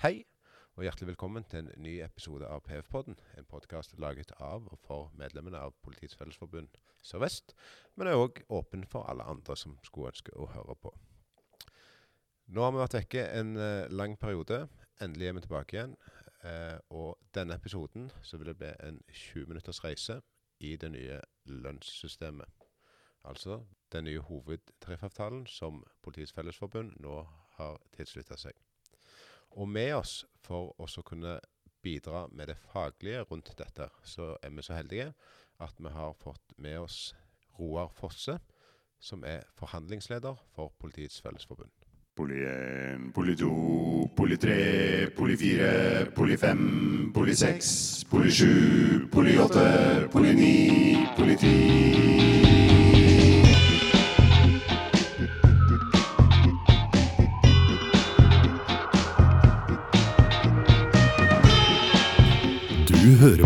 Hei, og hjertelig velkommen til en ny episode av PF-podden. En podkast laget av og for medlemmene av Politiets Fellesforbund Sør-Vest, men er òg åpen for alle andre som skulle ønske å høre på. Nå har vi vært vekke en eh, lang periode. Endelig er vi tilbake igjen. Eh, og denne episoden så vil det bli en 20 minutters reise i det nye lønnssystemet. Altså den nye hovedtariffavtalen som Politiets Fellesforbund nå har tilslutta seg. Og med oss for å kunne bidra med det faglige rundt dette, så er vi så heldige at vi har fått med oss Roar Fosse, som er forhandlingsleder for Politiets Fellesforbund. Poli 1, poli 2, poli 3, poli 4, poli 5, poli 6, poli 7, poli 8, poli 9, poli 10.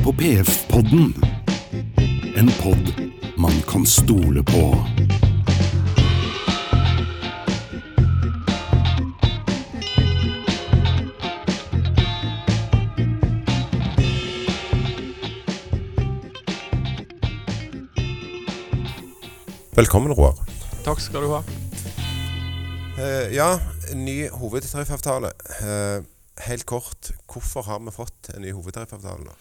på PF-podden. En pod man kan stole på. Velkommen, Roar. Takk skal du ha. Uh, ja, ny hovedtariffavtale. Eh, helt kort, hvorfor har vi fått en ny hovedtariffavtale nå?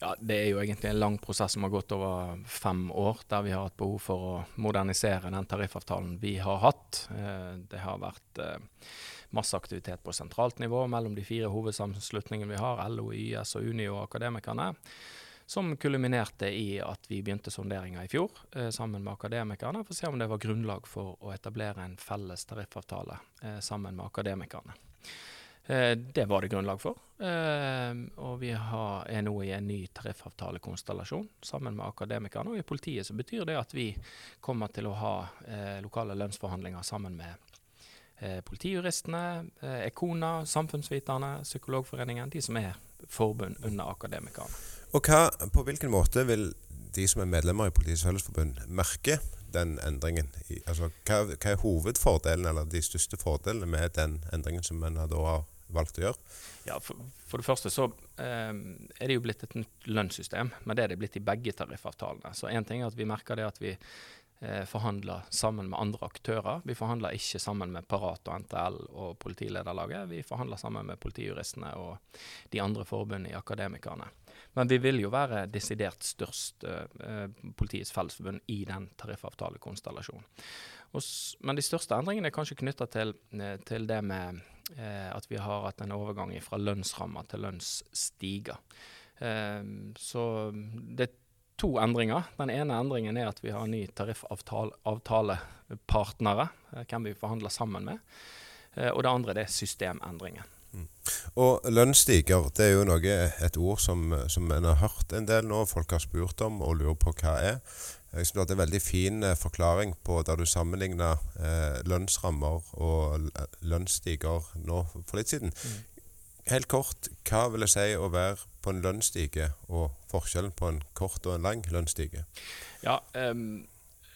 Ja, Det er jo egentlig en lang prosess som har gått over fem år, der vi har hatt behov for å modernisere den tariffavtalen vi har hatt. Eh, det har vært eh, masse aktivitet på sentralt nivå mellom de fire hovedsammenslutningene vi har, LO, YS og Unio og Akademikerne. Som kulminerte i at vi begynte sonderinger i fjor eh, sammen med Akademikerne for å se om det var grunnlag for å etablere en felles tariffavtale sammen med Akademikerne. Eh, det var det grunnlag for. Eh, og vi er nå i en ny tariffavtalekonstellasjon sammen med Akademikerne. Og i politiet så betyr det at vi kommer til å ha eh, lokale lønnsforhandlinger sammen med eh, politijuristene, Ekona, Samfunnsviterne, Psykologforeningen, de som er forbund under Akademikerne. Og hva, på hvilken måte vil de som er medlemmer i Politiets Fellesforbund merke den endringen? Altså, hva, hva er hovedfordelen, eller de største fordelene med den endringen som en da har valgt å gjøre? Ja, for, for det første så eh, er det jo blitt et nytt lønnssystem, men det er det blitt i begge tariffavtalene. Så én ting er at vi merker det at vi eh, forhandler sammen med andre aktører. Vi forhandler ikke sammen med Parat og NTL og Politilederlaget. Vi forhandler sammen med politijuristene og de andre forbundene i Akademikerne. Men vi vil jo være desidert størst, eh, Politiets Fellesforbund, i den tariffavtalekonstellasjonen. Men de største endringene er kanskje knytta til, eh, til det med eh, at vi har hatt en overgang fra lønnsrammer til lønnsstiger. Eh, så det er to endringer. Den ene endringen er at vi har en ny tariffavtalepartnere, eh, hvem vi forhandler sammen med. Eh, og det andre er systemendringen. Og lønnsstiger, det er jo noe, et ord som, som en har hørt en del nå. Folk har spurt om og lurer på hva er. Jeg synes du hadde en veldig fin eh, forklaring på der du sammenligna eh, lønnsrammer og lønnsstiger nå for litt siden. Helt kort, hva vil det si å være på en lønnsstige, og forskjellen på en kort og en lang lønnsstige? Ja, um,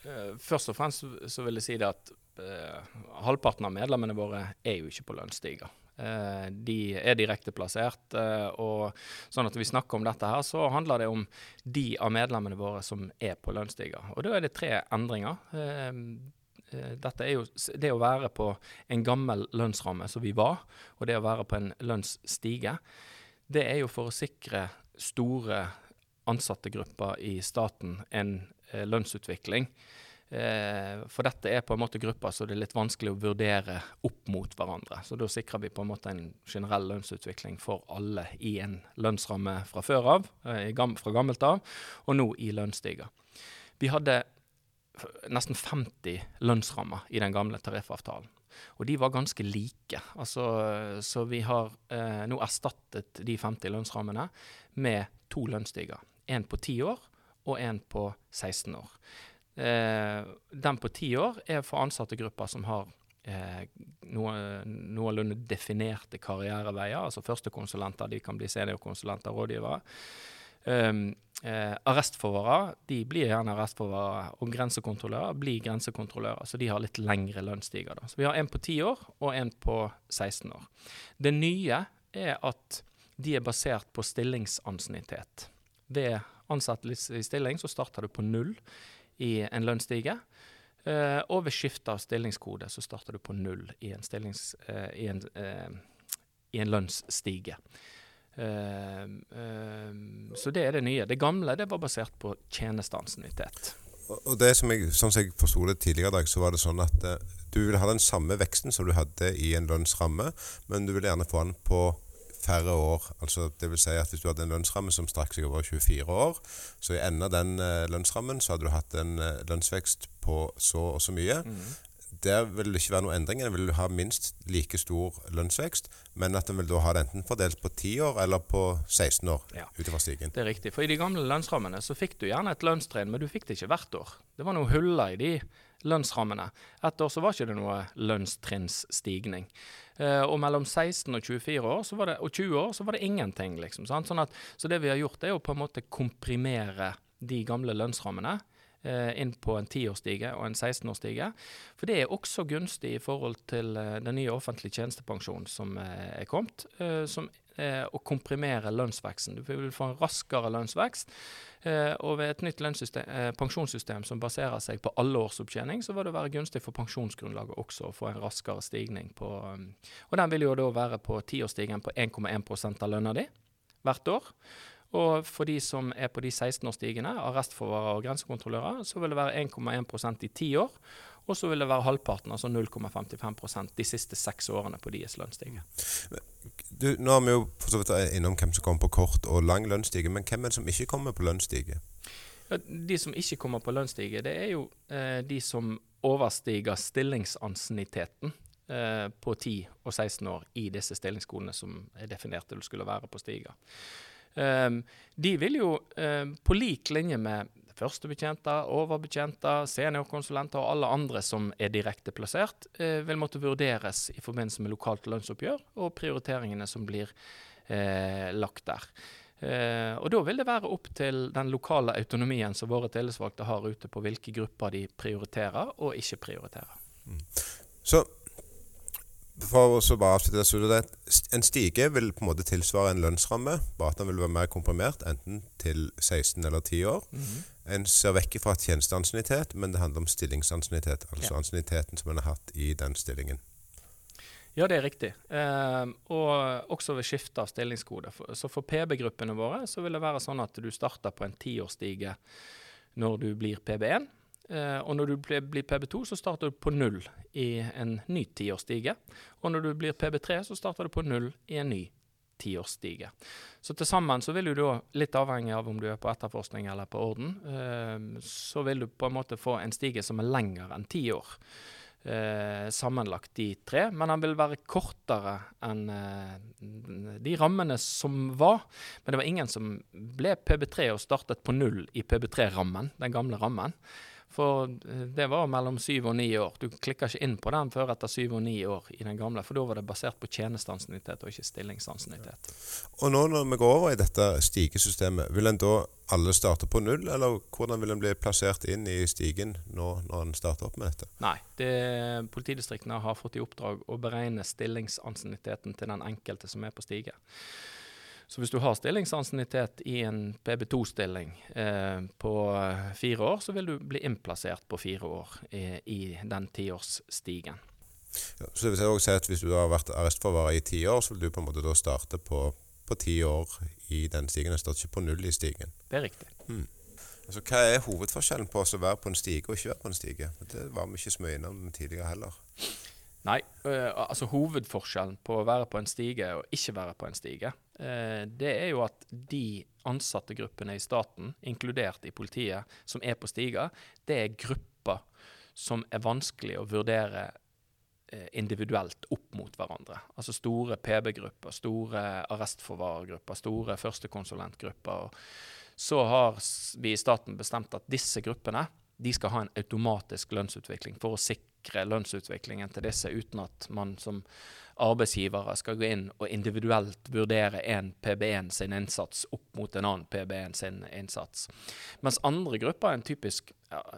eh, først og fremst så vil jeg si det at uh, halvparten av medlemmene våre er jo ikke på lønnsstiger. Eh, de er direkte plassert, eh, og sånn at vi snakker om dette her, så handler det om de av medlemmene våre som er på lønnsstiga. Og da er det tre endringer. Eh, dette er jo det å være på en gammel lønnsramme som vi var, og det å være på en lønnsstige. Det er jo for å sikre store ansattegrupper i staten en lønnsutvikling. Eh, for dette er på en måte grupper så det er litt vanskelig å vurdere opp mot hverandre. Så da sikrer vi på en måte en generell lønnsutvikling for alle i en lønnsramme fra før av, eh, fra gammelt av, og nå i lønnsstiger. Vi hadde nesten 50 lønnsrammer i den gamle tariffavtalen. Og de var ganske like. Altså, så vi har eh, nå erstattet de 50 lønnsrammene med to lønnsstiger. En på 10 år og en på 16 år. Eh, den på ti år er for ansattegrupper som har eh, noe, noenlunde definerte karriereveier. Altså førstekonsulenter, de kan bli seniorkonsulenter, rådgivere. Um, eh, arrestforvarere de blir gjerne arrestforvarere, og grensekontrollører blir grensekontrollører. Så de har litt lengre lønnsstiger. Da. Så vi har en på 10 år og en på 16 år. Det nye er at de er basert på stillingsansiennitet. Ved ansettelse i stilling så starter du på null i en lønnsstige. Uh, og ved skifte av stillingskode så starter du på null i en, eh, i en, uh, i en lønnsstige. Så det er det nye. Det gamle det var basert på tjenesteansiennitet. Og det som jeg, som jeg forsto det tidligere i dag, så var det sånn at du ville ha den samme veksten som du hadde i en lønnsramme, men du ville gjerne få den på færre år. Altså, det vil si at Hvis du hadde en lønnsramme som strakk seg over 24 år, så i enden av den eh, lønnsrammen så hadde du hatt en eh, lønnsvekst på så og så mye. Der vil det ikke være noen endringer. Den vil du ha minst like stor lønnsvekst, men at den vil da ha det enten fordelt på 10 år eller på 16 år Ja. utover stigen. Det er riktig. For i de gamle lønnsrammene så fikk du gjerne et lønnstrinn, men du fikk det ikke hvert år. Det var noen huller i de lønnsrammene. Et år så var ikke det noe lønnstrinnsstigning. Eh, og mellom 16 og 24 år så var det, og 20 år så var det ingenting, liksom. Sant? Sånn at, så det vi har gjort, er å på en måte komprimere de gamle lønnsrammene inn på en 10-årsstige og en 16-årsstige. For det er også gunstig i forhold til eh, den nye offentlige tjenestepensjonen som eh, er kommet, eh, som eh, å komprimere lønnsveksten. Du vil få en raskere lønnsvekst. Eh, og ved et nytt eh, pensjonssystem som baserer seg på alle årsopptjening, så vil det være gunstig for pensjonsgrunnlaget også å få en raskere stigning på Og den vil jo da være på tiårsstigen på 1,1 av lønna di hvert år. Og for de som er på de 16-årsstigene, arrestforvarere og grensekontrollører, så vil det være 1,1% i ti år. Og så vil det være halvparten, altså 0,55% de siste seks årene på deres lønnsstige. Du, nå har vi jo for så vidt innom hvem som kommer på kort og lang lønnsstige, men hvem er det som ikke kommer på lønnsstige? Ja, De som ikke kommer på lønnsstige, det er jo eh, de som overstiger stillingsansienniteten eh, på 10 og 16 år i disse stillingskodene som er definert til å skulle være på stiga. Um, de vil jo eh, på lik linje med førstebetjenter, overbetjenter, seniorkonsulenter og alle andre som er direkte plassert, eh, vil måtte vurderes i forbindelse med lokalt lønnsoppgjør og prioriteringene som blir eh, lagt der. Uh, og Da vil det være opp til den lokale autonomien som våre tillitsvalgte har ute på hvilke grupper de prioriterer og ikke prioriterer. Så for å bare avslutte det, så det en stige vil på en måte tilsvare en lønnsramme, bare at den vil være mer komprimert, enten til 16 eller 10 år. En ser vekk fra tjenesteansiennitet, men det handler om stillingsansiennitet, altså Ja. ansienniteten som en har hatt i den stillingen. Ja, det er riktig. Eh, og også ved skifte av stillingskode. Så for PB-gruppene våre så vil det være sånn at du starter på en tiårsstige når du blir PB1. Eh, og når du blir, blir PB2, så starter du på null i en ny tiårsstige. Og når du blir PB3, så starter du på null i en ny tiårsstige. Så til sammen så vil du da, litt avhengig av om du er på etterforskning eller på orden, eh, så vil du på en måte få en stige som er lengre enn ti år. Eh, sammenlagt de tre, men den vil være kortere enn eh, de rammene som var. Men det var ingen som ble PB3 og startet på null i PB3-rammen, den gamle rammen. For eh, det var mellom syv og ni år. Du klikka ikke inn på den før etter syv og ni år i den gamle, for da var det basert på tjenesteansiennitet og ikke stillingsansiennitet. Og nå når vi går over i dette stigesystemet, vil en da alle starte på null, eller hvordan vil en bli plassert inn i stigen nå når en starter opp med dette? Nei, det, politidistriktene har fått i oppdrag å beregne stillingsansienniteten til den enkelte som er på stige. Så hvis du har stillingsansiennitet i en PB2-stilling eh, på eh, fire år, så vil du bli innplassert på fire år eh, i den tiårsstigen. Ja, så det vil også si at Hvis du har vært arrestforvarer i ti år, så vil du på en måte da starte på på ti år i den stigen. Den starter ikke på null i stigen. Det er riktig. Altså, Hva er hovedforskjellen på å være på en stige og ikke være på en stige? Det var vi ikke så mye innom tidligere heller. Nei, øh, altså hovedforskjellen på å være på en stige og ikke være på en stige, det er jo at de ansattegruppene i staten, inkludert i politiet, som er på stiga, det er grupper som er vanskelig å vurdere eh, individuelt opp mot hverandre. Altså store PB-grupper, store arrestforvarergrupper, store førstekonsulentgrupper. Så har vi i staten bestemt at disse gruppene de skal ha en automatisk lønnsutvikling for å sikre sikre lønnsutviklingen til disse uten at man som arbeidsgivere skal gå inn og individuelt vurdere en PB1 sin innsats opp mot en annen PB1 sin innsats. Mens andre grupper, en typisk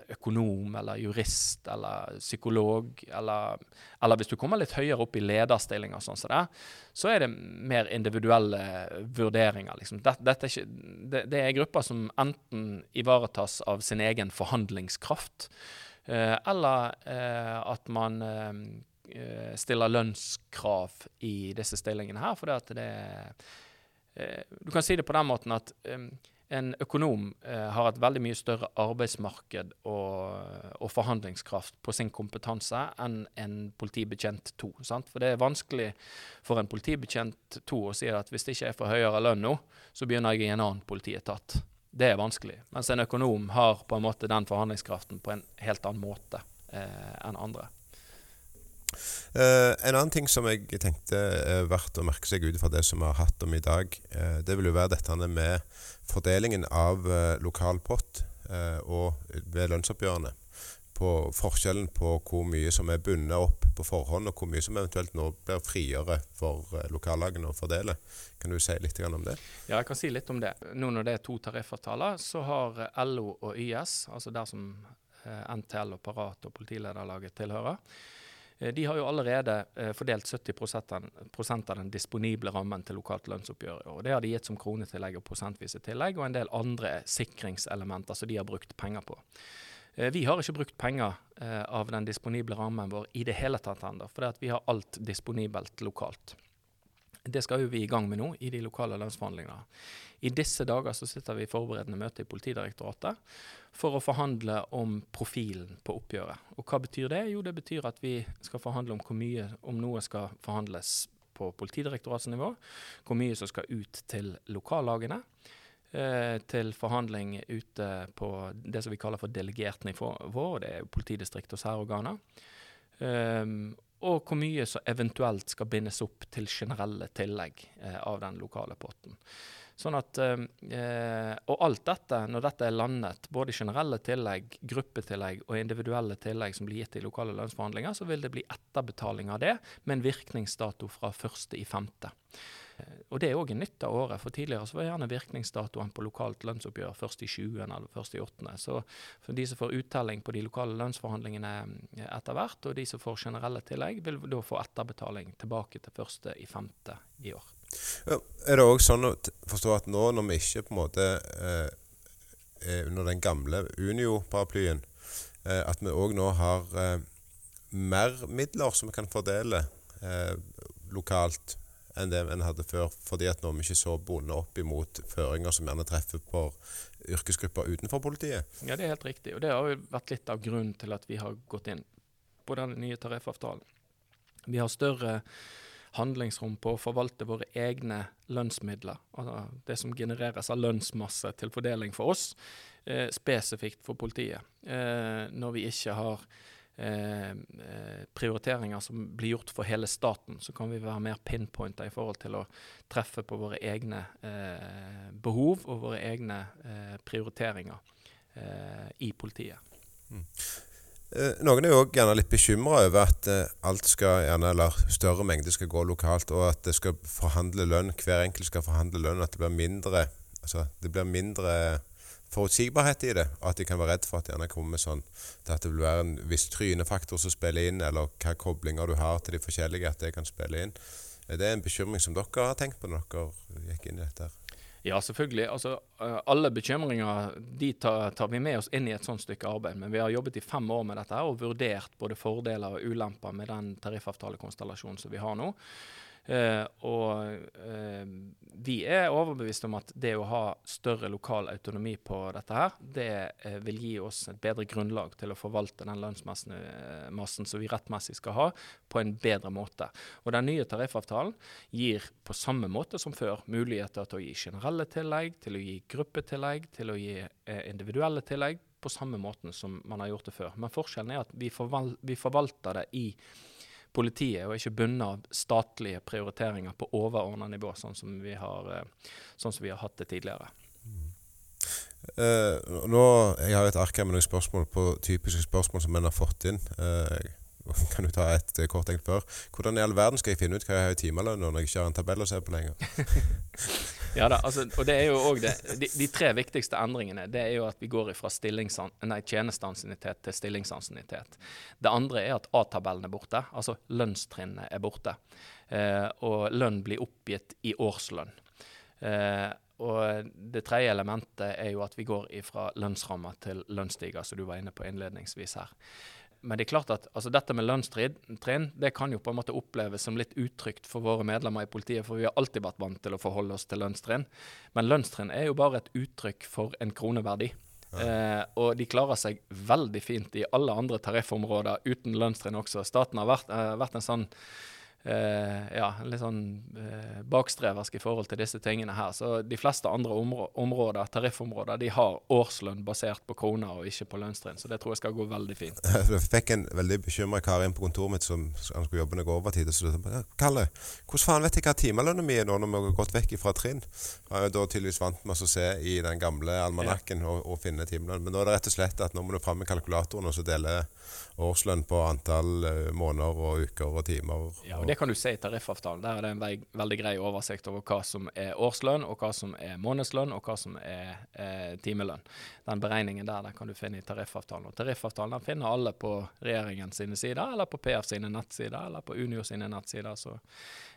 økonom eller jurist eller psykolog, eller, eller, hvis du kommer litt høyere opp i lederstillinger, sånn som det, så er det mer individuelle vurderinger. Liksom. Dette, er ikke, det, det, er grupper som enten ivaretas av sin egen forhandlingskraft, eller eh, at man eh, uh, lønnskrav i disse stillingene her. For det det Du kan si det på den måten at en økonom eh, har et veldig mye større arbeidsmarked og, og, forhandlingskraft på sin kompetanse enn en politibetjent to. Sant? For det er vanskelig for en politibetjent to å si at hvis det ikke er for høyere lønn nå, så begynner jeg i en annen politietat. Det er vanskelig. Mens en økonom har på en måte den forhandlingskraften på en helt annen måte eh, enn andre. Uh, en annen ting som jeg tenkte er verdt å merke seg ut fra det som vi har hatt om i dag, uh, det vil jo være dette med fordelingen av uh, lokal pott og ved lønnsoppgjørene. På forskjellen på hvor mye som er bundet opp på forhånd, og hvor mye som eventuelt nå blir friere for lokallagene å fordele. Kan du si litt om det? Ja, jeg kan si litt om det. Nå når det er to tariffavtaler, så har LO og YS, altså der som NTL og Parat og Politilederlaget tilhører, Eh, de har jo allerede eh, fordelt 70% av den disponible rammen til lokalt lønnsoppgjør. og Det har de gitt som kronetillegg og prosentvise tillegg, og en del andre sikringselementer som de har brukt penger på. Eh, vi har ikke brukt penger av den disponible rammen vår i det hele tatt ennå, for vi har alt disponibelt lokalt. Det skal jo vi i gang med nå, i de lokale lønnsforhandlingene. I disse dager så sitter vi i forberedende møte i Politidirektoratet for å forhandle om profilen på oppgjøret. Og hva betyr det? Jo, det betyr at vi skal forhandle om hvor mye, om noe skal forhandles på Politidirektoratets nivå, hvor mye som skal ut til lokallagene. Eh, til forhandling ute på det som vi kaller for delegert nivå, det er jo politidistrikt og særorganer. Um, og hvor mye som eventuelt skal bindes opp til generelle tillegg eh, av den lokale potten. Sånn at, eh, og alt dette, når dette er landet, både generelle tillegg, gruppetillegg og individuelle tillegg som blir gitt i lokale lønnsforhandlinger, så vil det bli etterbetaling av det, med en virkningsdato fra 1.5. Eh, og Det er òg nytt av året. for Tidligere så var gjerne virkningsdatoen på lokalt lønnsoppgjør først i 20. eller først i 8. Så for de som får uttelling på de lokale lønnsforhandlingene eh, etter hvert, og de som får generelle tillegg, vil da få etterbetaling tilbake til 1.5. i år. Ja, er det òg sånn å forstå at nå når vi ikke på en måte eh, er under den gamle Unio-paraplyen, eh, at vi òg nå har eh, mer midler som vi kan fordele eh, lokalt enn det en hadde før, fordi at nå er vi ikke så bundet opp imot føringer som gjerne treffer på yrkesgrupper utenfor politiet? Ja, det er helt riktig. Og det har jo vært litt av grunnen til at vi har gått inn på den nye tariffavtalen. Vi har større handlingsrom på å forvalte våre egne lønnsmidler, altså det som genereres av lønnsmasse til fordeling for oss, eh, spesifikt for politiet. Eh, når vi ikke har eh, eh prioriteringer som blir gjort for hele staten, så kan vi være mer pinpointa i forhold til å treffe på våre egne eh, behov og våre egne eh, prioriteringer i politiet. Mm. Eh, noen er jo gjerne litt bekymra over at eh, alt skal gjerne, eller større mengde skal gå lokalt, og at det skal forhandle lønn, hver enkelt skal forhandle lønn, at det blir mindre altså det blir mindre forutsigbarhet i det, at de kan være redd for at gjerne kommer sånn at det vil være en viss trynefaktor som spiller inn, eller hva koblinger du har til de forskjellige, at det kan spille inn. Er det en bekymring som dere har tenkt på når dere gikk inn i dette? Ja, selvfølgelig. Altså, eh, alle bekymringer de tar, tar, vi med oss inn i et sånt stykke arbeid. Men vi har jobbet i fem år med dette og vurdert både fordeler og ulemper med den tariffavtalekonstellasjonen som vi har nå. Uh, og uh, vi er overbevist om at det å ha større lokal autonomi på dette her, det uh, vil gi oss et bedre grunnlag til å forvalte den lønnsmassen som vi rettmessig skal ha, på en bedre måte. Og den nye tariffavtalen gir på samme måte som før muligheter til å gi generelle tillegg, til å gi gruppetillegg, til å gi individuelle tillegg, på samme måten som man har gjort det før. Men forskjellen er at vi, forval vi forvalter det i politiet, og ikke bundet av statlige prioriteringer på overordna nivå, sånn som, vi har, eh, sånn som vi har hatt det tidligere. Uh, nå, Jeg har et ark med noen spørsmål på typiske spørsmål som en har fått inn. Uh, kan du ta et eh, kort enkelt før. Hvordan i all verden skal jeg finne ut hva jeg har i timelønn når jeg ikke har en tabell å se på lenger? Ja da, altså, og det er jo også det. De, de tre viktigste endringene det er jo at vi går fra tjenesteansiennitet til stillingsansiennitet. Det andre er at A-tabellen er borte, altså lønnstrinnet er borte. Eh, og lønn blir oppgitt i årslønn. Eh, og det tredje elementet er jo at vi går fra lønnsrammer til lønnsstiger, som du var inne på innledningsvis her. Men det er klart at altså dette med lønnstrinn det kan jo på en måte oppleves som litt utrygt for våre medlemmer i politiet, for vi har alltid vært vant til å forholde oss til lønnstrinn. Men lønnstrinn er jo bare et uttrykk for en kroneverdi. Ja. Eh, og de klarer seg veldig fint i alle andre tariffområder uten lønnstrinn også. Staten har vært, eh, vært en sånn ja, litt sånn uh, bakstreversk i forhold til disse tingene her. Så de fleste andre områder, tariffområder de har årslønn basert på kroner og ikke på lønnstrinn. Så det tror jeg skal gå veldig fint. Jeg fikk en veldig bekymra kar inn på kontoret mitt som han skulle jobbe noe overtid. Og så sa Kalle, hvordan faen vet jeg hva timelønna mi er nå når vi har gått vekk fra trinn? Jeg er da tydeligvis vant med å se i den gamle almanakken ja. og, og, finne timelønn. Men nå er det rett og slett at nå må du fram med kalkulatoren og så dele årslønn på antall uh, måneder og uker og timer. Ja, og Det kan du se i tariffavtalen. Der er det en vei, veldig grei oversikt over hva som er årslønn, og hva som er månedslønn, og hva som er eh, timelønn. Den beregningen der den kan du finne i tariffavtalen. Og Tariffavtalen den finner alle på regjeringen sine sider, eller på PF sine nettsider, eller på Unio sine nettsider. Så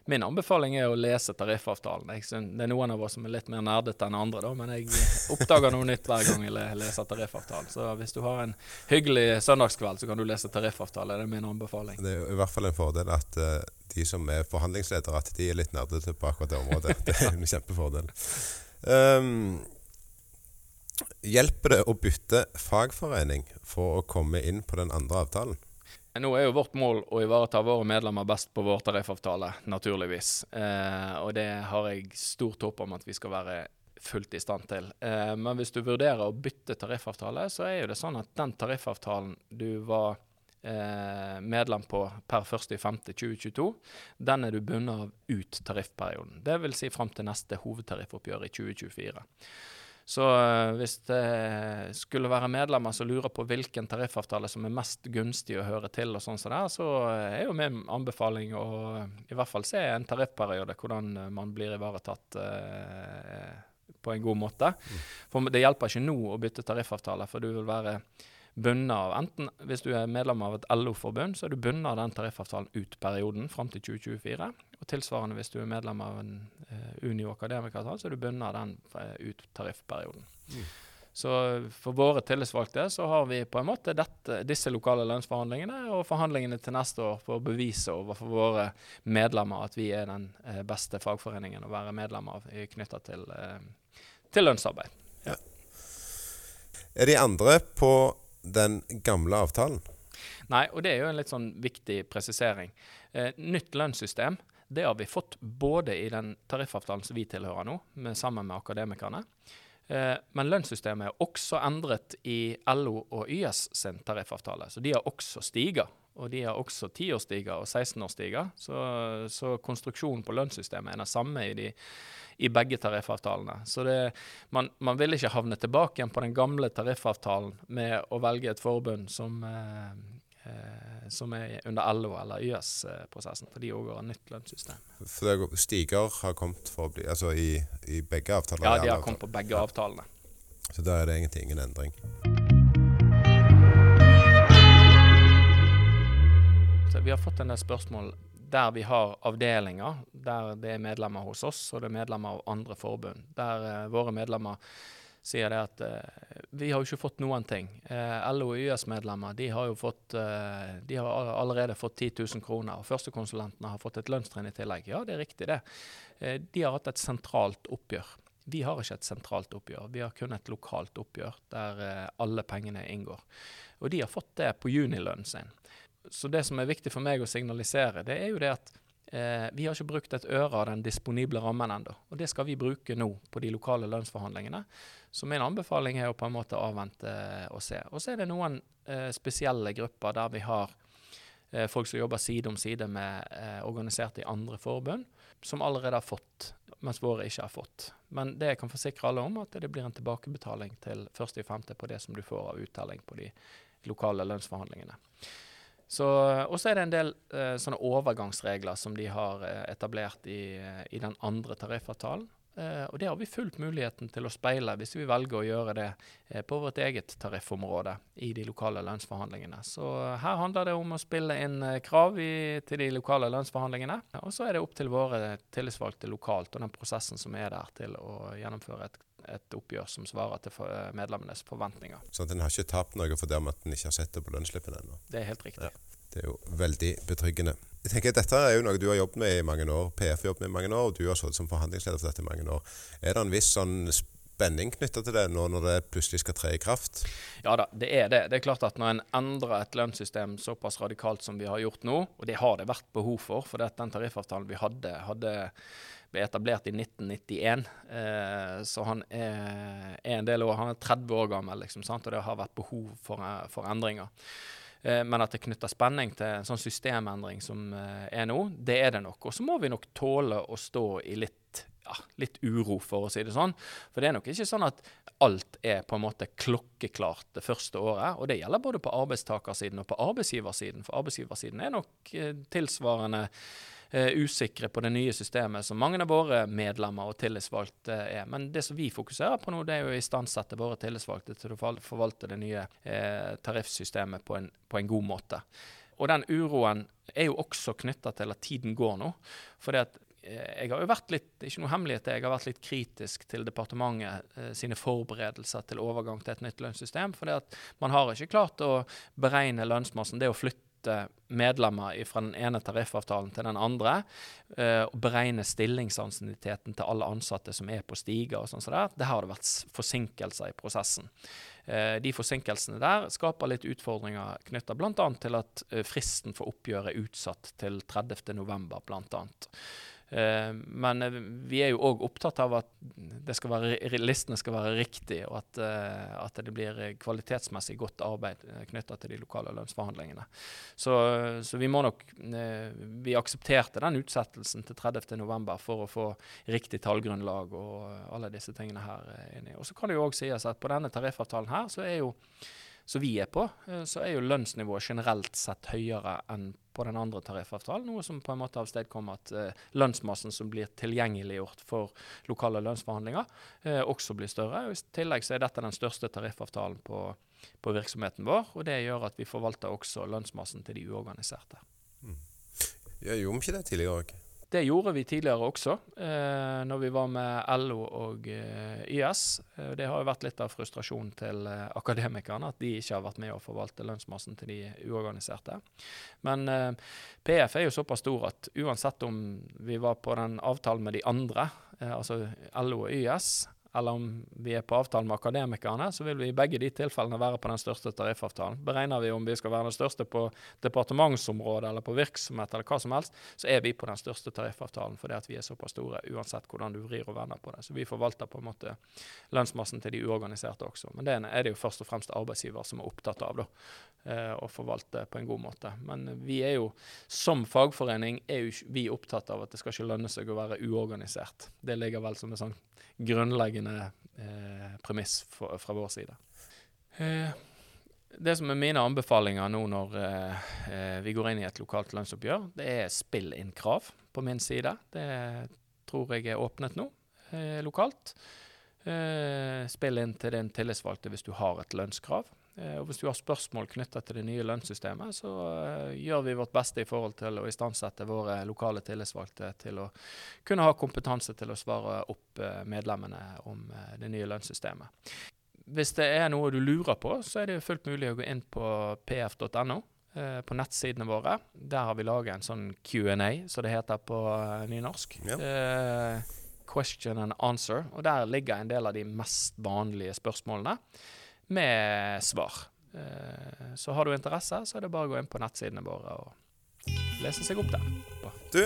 Min anbefaling er å lese tariffavtalen. det er noen av oss som er litt mer nerdete enn andre, da, men jeg oppdager noe nytt hver gang jeg leser tariffavtalen. Så hvis du har en hyggelig søndagskveld, så kan du lese tariffavtale. Det er min anbefaling. Det er i hvert fall en fordel at uh, de som er forhandlingsledere, at de er litt nerdete på akkurat det området. Det er en kjempefordel. Um, hjelper det å bytte fagforening for å komme inn på den andre avtalen? Nå er jo vårt mål å ivareta våre medlemmer best på vår tariffavtale, naturligvis. Eh, og det har jeg stort håp om at vi skal være fullt i stand til. Eh, men hvis du vurderer å bytte tariffavtale, så er jo det sånn at den tariffavtalen du var eh, medlem på per 1.5.2022, den er du bundet av ut tariffperioden. Dvs. Si fram til neste hovedtariffoppgjør i 2024. Så uh, hvis det skulle være medlemmer som lurer på hvilken tariffavtale som er mest gunstig å høre til, og sånn som det så er jo min anbefaling å i hvert fall se en tariffperiode, hvordan man blir ivaretatt på en god måte. For det hjelper ikke nå å bytte tariffavtale, for du vil være bundet av enten Hvis du er medlem av et LO-forbund, så er du bundet av den tariffavtalen ut perioden fram til 2024. Og tilsvarende hvis du er medlem av en uh, Unio akademikeravtale, så er du bundet av den uh, ut tariffperioden. Mm. Så for våre tillitsvalgte så har vi på en måte dette, disse lokale lønnsforhandlingene og forhandlingene til neste år for å bevise overfor våre medlemmer at vi er den eh, beste fagforeningen å være medlem av knytta til, eh, til lønnsarbeid. Ja. Er de andre på den gamle avtalen? Nei, og det er jo en litt sånn viktig presisering. Eh, nytt lønnssystem det har vi fått både i den tariffavtalen som vi tilhører nå, med, sammen med akademikerne. Eh, men lønnssystemet er også endret i LO og YS sin tariffavtale. Så de har også stiger. Og de har også 10-årsstiger og 16-årsstiger. Så, så konstruksjonen på lønnssystemet er den samme i de i begge tariffavtalene. Så det, man, man, vil ikke havne tilbake igjen på den gamle tariffavtalen med å velge et forbund som, eh, som er under LO eller YS-prosessen, for de òg har nytt lønnssystem. For Stiger har kommet for å bli, altså i, i begge avtaler? Ja, de har kommet på begge avtalene. Så da er det egentlig ingen endring? Så vi har fått en del spørsmål der vi har avdelinger, der det er medlemmer hos oss og det er medlemmer av andre forbund, der eh, våre medlemmer sier det at uh, vi har jo ikke fått noen ting. Uh, LO og YS-medlemmer de har jo fått, de har allerede fått 10 000 kroner. og Førstekonsulentene har fått et lønnstrinn i tillegg. Ja, det er riktig det. de har hatt et sentralt oppgjør. Vi har ikke et sentralt oppgjør, vi har kun et lokalt oppgjør der alle pengene inngår. Og de har fått det på junilønnen sin så det som er viktig for meg å signalisere, det er jo det at eh, vi har ikke brukt et øre av den disponible rammen ennå. Og det skal vi bruke nå på de lokale lønnsforhandlingene. Så min anbefaling er å på en måte avvente og se. Og så er det noen eh, spesielle grupper der vi har eh, folk som jobber side om side med eh, organiserte i andre forbund, som allerede har fått, mens våre ikke har fått. Men det jeg kan forsikre alle om, at det blir en tilbakebetaling til 1.5. på det som du får av uttelling på de lokale lønnsforhandlingene. Så, og så er det en del uh, sånne overgangsregler som de har uh, etablert i, uh, i den andre tariffavtalen. Eh, og det har vi fullt muligheten til å speile hvis vi velger å gjøre det eh, på vårt eget tariffområde i de lokale lønnsforhandlingene. Så her handler det om å spille inn eh, krav i, til de lokale lønnsforhandlingene. Og så er det opp til våre tillitsvalgte lokalt og den prosessen som er der til å gjennomføre et, et oppgjør som svarer til medlemmenes forventninger. Sånn at en har ikke tapt noe for det om at en ikke har sett det på lønnsslippen ennå. Det er helt riktig. Ja. Det er jo veldig betryggende. Jeg tenker at Dette er jo noe du har jobbet med i mange år. PF har jobbet med i mange år, og du har sittet som forhandlingsleder for dette i mange år. Er det en viss sånn spenning knytta til det nå når det plutselig skal tre i kraft? Ja da, det er det. Det er klart at Når en endrer et lønnssystem såpass radikalt som vi har gjort nå, og det har det vært behov for, for den tariffavtalen vi hadde, hadde ble etablert i 1991, eh, så han er, er, en del år. Han er 30 år gammel, liksom, og det har vært behov for, for endringer. Eh, men at det knytter spenning til en sånn systemendring som eh, er nå, det er det nok. Og så må vi nok tåle å stå i litt, ja, litt uro, for å si det sånn. For det er nok ikke sånn at alt er på en måte klokkeklart det første året. Og det gjelder både på arbeidstakersiden og på arbeidsgiversiden. For arbeidsgiversiden er nok eh, tilsvarende usikre på det nye systemet, som mange av våre medlemmer og tillitsvalgte er. Men det som vi fokuserer på nå, det er jo å istandsette våre tillitsvalgte til å forvalte det nye uh, tariffsystemet på en, på en, god måte. Og den uroen er jo også knytta til at tiden går nå. fordi at eh, jeg har jo vært litt ikke noe hemmelighet, jeg har vært litt kritisk til departementet eh, sine forberedelser til overgang til et nytt lønnssystem. For man har ikke klart å beregne lønnsmassen. Det å flytte flytte medlemmer fra den ene tariffavtalen til den andre, uh, og beregne stillingsansienniteten til alle ansatte som er på stiger og sånn som det. Det har det vært forsinkelser i prosessen. Uh, de forsinkelsene der skaper litt utfordringer knytta bl.a. til at uh, fristen for oppgjøret er utsatt til 30.11. bl.a. Men vi er jo òg opptatt av at skal være, listene skal være riktige, og at, uh, at, det blir kvalitetsmessig godt arbeid knytta til de lokale lønnsforhandlingene. Så, så vi må nok Vi aksepterte den utsettelsen til 30.11. for å få riktig tallgrunnlag og alle disse tingene her inni. Og så kan det jo òg sies at på denne tariffavtalen her så er jo som vi er på, så er jo lønnsnivået generelt sett høyere enn på den andre tariffavtalen. Noe som på en måte avstedkommer at eh, lønnsmassen som blir tilgjengeliggjort for lokale lønnsforhandlinger, eh, også blir større. Og I tillegg så er dette den største tariffavtalen på, på, virksomheten vår. og Det gjør at vi forvalter også lønnsmassen til de uorganiserte. Mm. Ja, gjorde vi ikke det tidligere òg? Det gjorde vi tidligere også, eh, når vi var med LO og eh, YS. Eh, det har jo vært litt av frustrasjonen til eh, akademikerne at de ikke har vært med å forvalte lønnsmassen til de uorganiserte. Men eh, PF er jo såpass stor at uansett om vi var på den avtalen med de andre, eh, altså LO og YS, eller om vi er på avtalen med akademikerne, så vil vi i begge de tilfellene være på den største tariffavtalen. Beregner vi om vi skal være den største på departementsområdet eller på virksomhet eller hva som helst, så er vi på den største tariffavtalen fordi at vi er såpass store, uansett hvordan du vrir og vender på det. Så vi forvalter på en måte lønnsmassen til de uorganiserte også. Men det er det jo først og fremst arbeidsgiver som er opptatt av, da. Eh, å forvalte på en god måte. Men vi er jo, som fagforening, er jo vi opptatt av at det skal ikke lønne seg å være uorganisert. Det ligger vel som en sånn grunnleggende eh, premiss fra vår side. Eh, det som er mine anbefalinger nå når eh, vi går inn i et lokalt lønnsoppgjør, det er spill inn krav på min side. Det tror jeg er åpnet nå lokalt. Spill inn til din tillitsvalgte hvis du har et lønnskrav. Eh, og Hvis du har spørsmål knytta til det nye lønnssystemet, så uh, gjør vi vårt beste i forhold til å istandsette våre lokale tillitsvalgte til å kunne ha kompetanse til å svare opp uh, medlemmene om det nye lønnssystemet. Hvis det er noe du lurer på, så er det fullt mulig å gå inn på pf.no. På nettsidene våre. Der har vi laget en sånn Q&A, som det heter på nynorsk. Ja. question and answer. Og der ligger en del av de mest vanlige spørsmålene med svar. Eh, så har du interesse, så er det bare å gå inn på nettsidene våre og lese seg opp der. Du,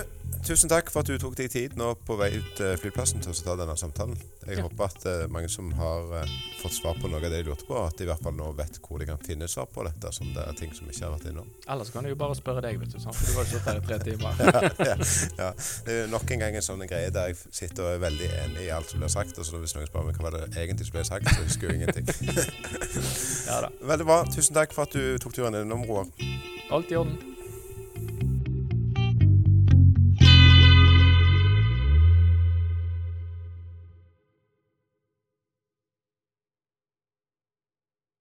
tusen takk for at du tok deg tid nå på vei ut til flyplassen til å ta denne samtalen. Jeg ja. håper at uh, mange som har uh, fått svar på noe av det de lurte på, at de i hvert fall nå vet hvor de kan finne svar på dette, som det er ting som ikke har vært innom. Ellers kan de jo bare spørre deg, vet du, for du har jo sittet her i tre timer. ja, ja, Det er nok en gang en sånn greie der jeg sitter og er veldig enig i alt som blir sagt, og så hvis noen spør meg hva var det egentlig som ble sagt, så husker jeg ingenting. ja da. Veldig bra. Tusen takk for at du tok turen innom, Roar. Alt i orden.